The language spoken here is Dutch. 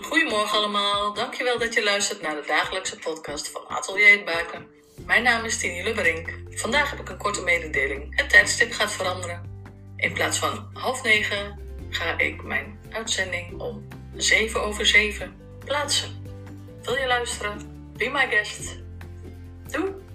Goedemorgen allemaal, dankjewel dat je luistert naar de dagelijkse podcast van Atelier het Baken. Mijn naam is Tini Lubberink. Vandaag heb ik een korte mededeling. Het tijdstip gaat veranderen. In plaats van half negen ga ik mijn uitzending om 7 over 7 plaatsen. Wil je luisteren? Be my guest. Doei!